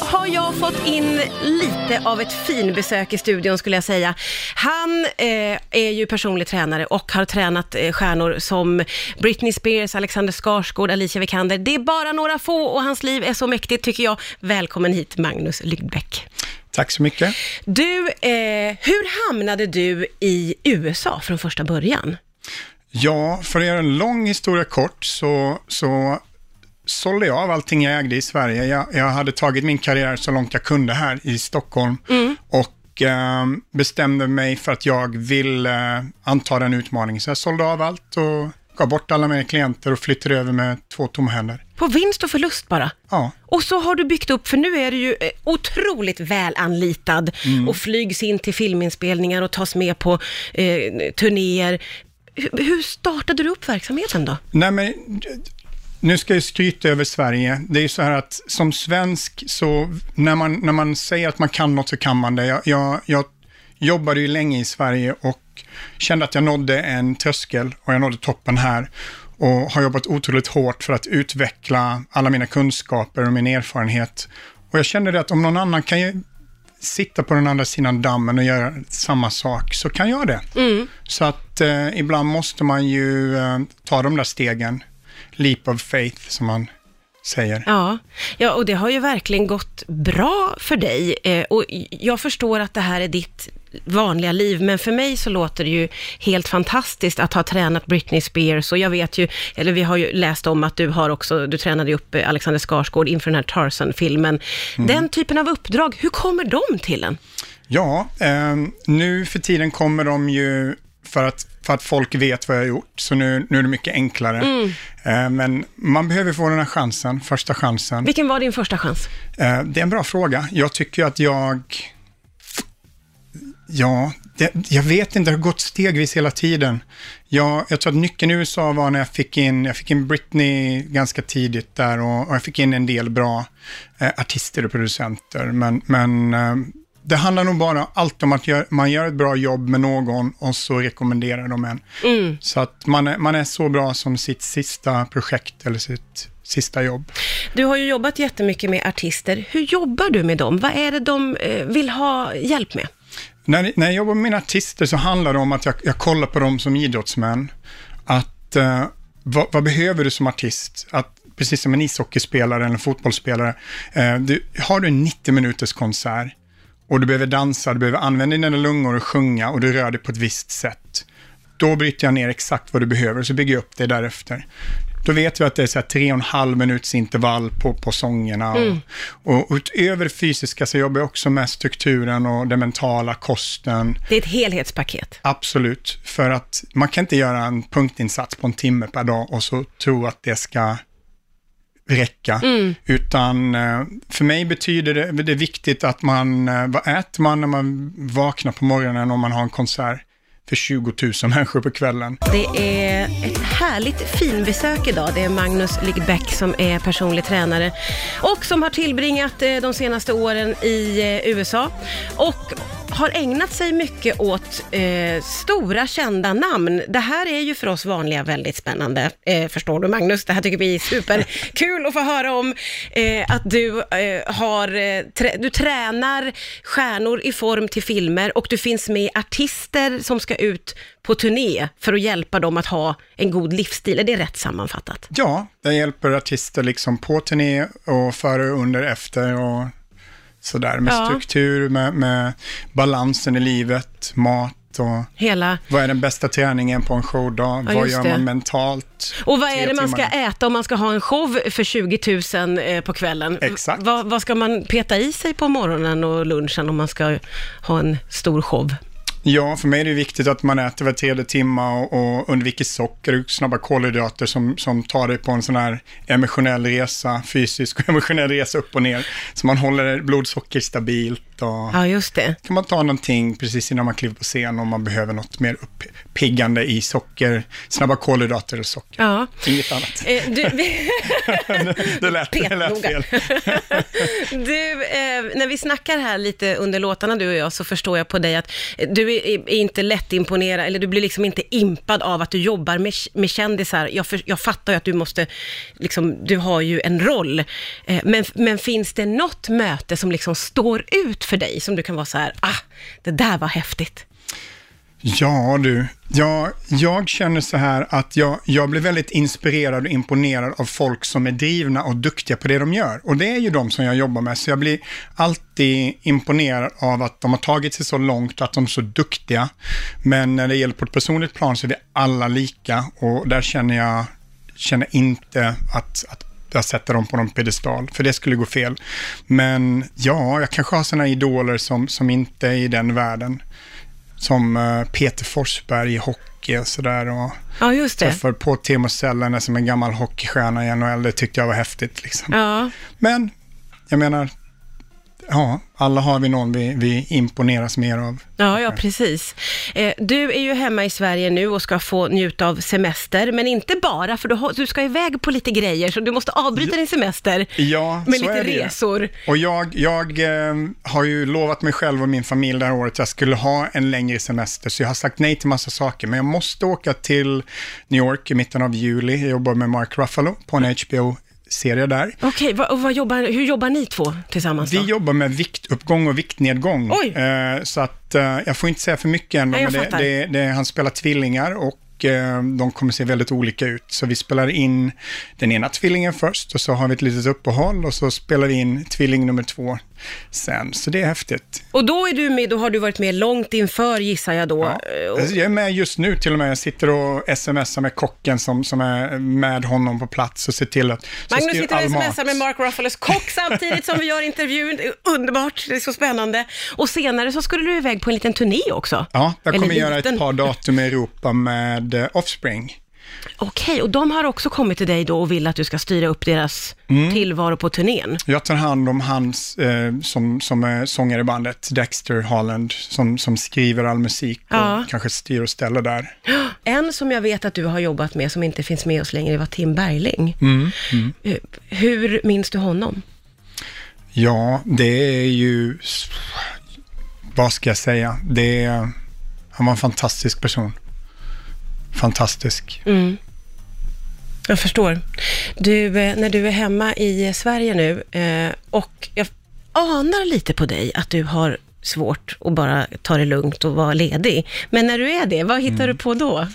har jag fått in lite av ett finbesök i studion skulle jag säga. Han eh, är ju personlig tränare och har tränat eh, stjärnor som Britney Spears, Alexander Skarsgård, Alicia Vikander. Det är bara några få och hans liv är så mäktigt tycker jag. Välkommen hit Magnus Lydbäck. Tack så mycket. Du, eh, hur hamnade du i USA från första början? Ja, för att göra en lång historia kort så, så sålde jag av allting jag ägde i Sverige. Jag, jag hade tagit min karriär så långt jag kunde här i Stockholm Mm. och eh, bestämde mig för att jag ville eh, anta den utmaningen. Så jag sålde av allt och gav bort alla mina klienter och flyttade över med två tomma händer. På vinst och förlust bara? Ja, Och så har du byggt upp, för nu är du ju eh, otroligt väl anlitad och flygs in till filminspelningar och tas med på eh, turnéer. Hur startade du upp verksamheten då? Nej, men nu ska jag skryta över Sverige. Det är ju så här att som svensk, så när man, när man säger att man kan något så kan man det. Jag, jag, jag jobbade ju länge i Sverige och kände att jag nådde en tröskel och jag nådde toppen här. Och har jobbat otroligt hårt för att utveckla alla mina kunskaper och min erfarenhet. Och jag kände det att om någon annan kan ju sitta på den andra sidan dammen och göra samma sak, så kan jag det. Så att eh, ibland måste man ju eh, ta de där stegen. Leap of faith, som man säger. Ja, ja och det har ju verkligen gått bra för dig. Eh, och jag förstår att det här är ditt vanliga liv, men för mig så låter det ju helt fantastiskt att ha tränat Britney Spears och jag vet ju, eller vi har ju läst om att du har också, du tränade ju upp eh, Alexander Skarsgård inför den här Tarzan-filmen. Den typen av uppdrag, hur kommer de till en? Ja, eh, nu för tiden kommer de ju för att, för att folk vet vad jag har gjort, så nu, nu är det mycket enklare. Eh, men man behöver få den här chansen, första chansen. Vilken var din första chans? Eh, det är en bra fråga. Jag tycker att jag... Ja, det, jag vet inte, det har gått stegvis hela tiden. Jag, jag tror att nyckeln i USA var när jag fick in, jag fick in Britney ganska tidigt där och, och jag fick in en del bra eh, artister och producenter. Men, men eh, det handlar nog bara alltid om att gör, man gör ett bra jobb med någon och så rekommenderar de en. Så att man är, man är så bra som sitt sista projekt eller sitt sista jobb. Du har ju jobbat jättemycket med artister. Hur jobbar du med dem? Vad är det de eh, vill ha hjälp med? När, när jag jobbar med mina artister så handlar det om att jag, jag kollar på dem som idrottsmän. Att, eh, vad, vad behöver du som artist? Att, precis som en ishockeyspelare eller en fotbollsspelare. Eh, du, har du en 90 minuters konsert och du behöver dansa, du behöver använda dina lungor och sjunga och du rör dig på ett visst sätt. Då bryter jag ner exakt vad du behöver och så bygger jag upp det därefter. Då vet vi att det är så här tre och en halv minuts intervall på, på sångerna. Och, och utöver det fysiska så jobbar jag också med strukturen och den mentala kosten. Det är ett helhetspaket. Absolut, för att man kan inte göra en punktinsats på en timme per dag och så tro att det ska räcka. Utan eh, för mig betyder det, det är viktigt att man, eh, vad äter man när man vaknar på morgonen om man har en konsert för 20 000 människor på kvällen? Det är ett härligt finbesök idag. Det är Magnus Lygbäck som är personlig tränare och som har tillbringat eh, de senaste åren i USA och har ägnat sig mycket åt eh, stora kända namn. Det här är ju för oss vanliga väldigt spännande, eh, förstår du Magnus? Det här tycker vi är superkul att få höra om. Eh, att du eh, har, eh, trä, du tränar stjärnor i form till filmer och du finns med artister som ska ut på turné för att hjälpa dem att ha en god livsstil. Är det rätt sammanfattat? Ja, jag hjälper artister liksom på turné och före, under, efter och sådär med Ja. struktur, med, med balansen i livet, mat och Hela vad är den bästa träningen på en showdag? Ja, vad gör det. man mentalt? Och vad är det man ska timmar. äta om man ska ha en show för 20 000 eh, på kvällen? Exakt. Vad, vad ska man peta i sig på morgonen och lunchen om man ska ha en stor show? Ja, för mig är det viktigt att man äter var tredje timme och, och undviker socker och snabba kolhydrater som, som tar dig på en sån här emotionell resa, fysisk och emotionell resa upp och ner. Så man håller blodsocker stabilt och Ja, just det. kan man ta någonting precis innan man kliver på scen om man behöver något mer uppiggande i socker, snabba kolhydrater och socker. Ja. Inget annat. Eh, du, Det lät, det lät fel. du, eh, när vi snackar här lite under låtarna du och jag så förstår jag på dig att du du är, inte lätt imponerad, eller du blir liksom inte impad av att du jobbar med, med kändisar. Jag, för, jag fattar ju att du måste, liksom, du har ju en roll. Eh, men, men finns det något möte som liksom står ut för dig, som du kan vara så här, ah, det där var häftigt? Ja du, jag, jag känner så här att jag, jag blir väldigt inspirerad och imponerad av folk som är drivna och duktiga på det de gör. Och det är ju de som jag jobbar med, så jag blir alltid imponerad av att de har tagit sig så långt och att de är så duktiga. Men när det gäller på ett personligt plan så är vi alla lika och där känner jag känner inte att, att jag sätter dem på någon pedestal, för det skulle gå fel. Men ja, jag kanske har sådana idoler som, som inte är i den världen som eh, Peter Forsberg i hockey och sådär. Ja, just det. Träffade på Timo Sellänen som en gammal hockeystjärna i NHL. Det tyckte jag var häftigt. Liksom. Ja. Men, jag menar, ja, alla har vi någon vi, vi imponeras mer av. Ja, ja, precis. Eh, du är ju hemma i Sverige nu och ska få njuta av semester, men inte bara, för du, har, du ska iväg på lite grejer, så du måste avbryta din semester Ja, med så lite är det. resor. Och jag, jag eh, har ju lovat mig själv och min familj det här året att jag skulle ha en längre semester, så jag har sagt nej till massa saker. Men jag måste åka till New York i mitten av juli. Jag jobbar med Mark Ruffalo på en HBO-serie där. Okej, vad, och vad jobbar, hur jobbar ni två tillsammans Vi då? jobbar med viktuppgång och viktnedgång. Oj. Eh, så att eh, jag får inte säga för mycket än, Nej, men det, det, det, han spelar tvillingar och eh, de kommer se väldigt olika ut. Så vi spelar in den ena tvillingen först och så har vi ett litet uppehåll och så spelar vi in tvilling nummer två sen. Så det är häftigt. Och då är du med, då har du varit med långt inför gissar jag då. Ja. Eh, Jag är med just nu till och med. Jag sitter och smsar med kocken som, som är med honom på plats och ser till att... Magnus sitter och smsar med Mark Ruffalos kock samtidigt som vi gör intervjun. Underbart, det är så spännande. Och senare så skulle du iväg på en liten turné också. Ja, jag Eller kommer göra liten. ett par datum i Europa med eh, Offspring. Okej, och de har också kommit till dig då och vill att du ska styra upp deras Mm. tillvaro på turnén. Jag tar hand om hans, eh, som, som är sångare i bandet, Dexter Holland, som, som skriver all musik och Ja. kanske styr och ställer där. En som jag vet att du har jobbat med, som inte finns med oss längre, var Tim Bergling. Mm, Eh, Hur minns du honom? Ja, det är ju, vad ska jag säga, det är, han var en fantastisk person. Fantastisk. Mm. Jag förstår. Du, eh, när du är hemma i eh, Sverige nu eh, och jag anar lite på dig att du har svårt att bara ta det lugnt och vara ledig. Men när du är det, vad hittar Mm. du på då?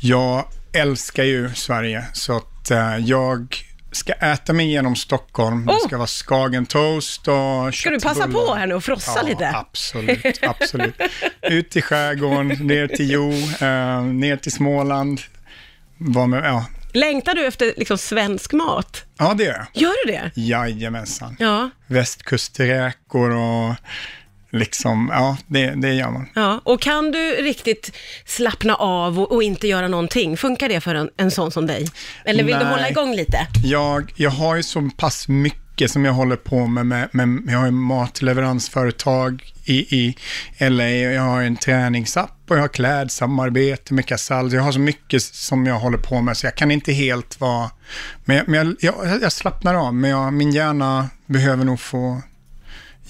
Jag älskar ju Sverige, så att jag ska äta mig igenom Stockholm. Det Oh! ska vara skagentoast och Ska du passa på här nu och frossa Ja, lite? absolut, absolut. Ut i skärgården, ner till Jo, eh, ner till Småland. Var med, ja. Längtar du efter liksom svensk mat? ja, det gör jag. Gör du det? Jajamensan. Ja. Västkusträkor och liksom, ja, det, det gör man. ja. Och kan du riktigt slappna av och, och inte göra någonting? Funkar det för en, en sån som dig? Eller vill du Nej. hålla igång lite? Jag, jag har ju så pass mycket som jag håller på med, med, med jag har ju matleveransföretag i, i LA jag har en träningsapp och jag har klädsamarbete med Casall. Jag har så mycket som jag håller på med så jag kan inte helt vara... Men jag, men jag, jag, jag slappnar av, men jag, min hjärna behöver nog få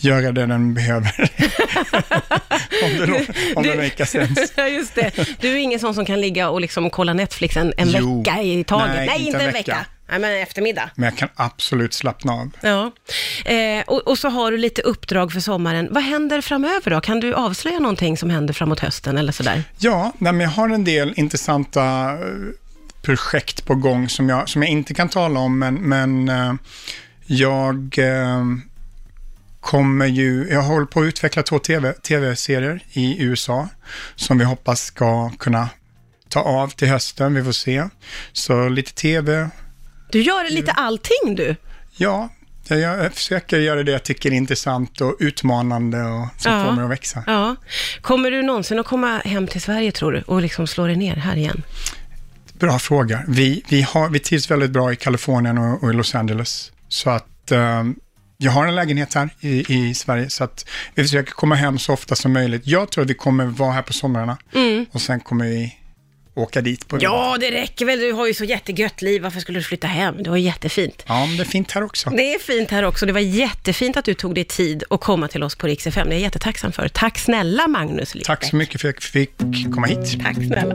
göra det den behöver. om det, om Du- make sense. Ja, just det. Du är ingen sån som kan ligga och liksom kolla Netflix en, en Jo. vecka i taget. Nej, Nej, inte en vecka. vecka. Nej, men en eftermiddag. Men jag kan absolut slappna av. Ja. Eh, och, och så har du lite uppdrag för sommaren. Vad händer framöver då? Kan du avslöja någonting som händer framåt hösten eller sådär? Ja, nej, men jag har en del intressanta eh, projekt på gång som jag, som jag inte kan tala om, men, men eh, jag eh, kommer ju, jag håller på att utveckla två TV, tv-serier i USA som vi hoppas ska kunna ta av till hösten, vi får se. Så lite tv, Du gör lite allting du. ja, jag, försöker göra det jag tycker är intressant och utmanande och som Ja. får mig att växa. Ja. Kommer du någonsin att komma hem till Sverige tror du och liksom slå dig ner här igen? Bra fråga. Vi, vi, har, vi trivs väldigt bra i Kalifornien och, och i Los Angeles. Så att eh, jag har en lägenhet här i, i Sverige, så att vi försöker komma hem så ofta som möjligt. Jag tror att vi kommer vara här på somrarna Mm. och sen kommer vi åka dit på Ja, det räcker väl. Du har ju så jättegött liv. Varför skulle du flytta hem? Har ju jättefint. Ja, men det är fint här också. Det är fint här också. Det var jättefint att du tog dig tid att komma till oss på Rix FM. Det är jag jättetacksam för. Tack snälla Magnus Lippbäck. Tack så mycket för att jag fick komma hit. Tack snälla.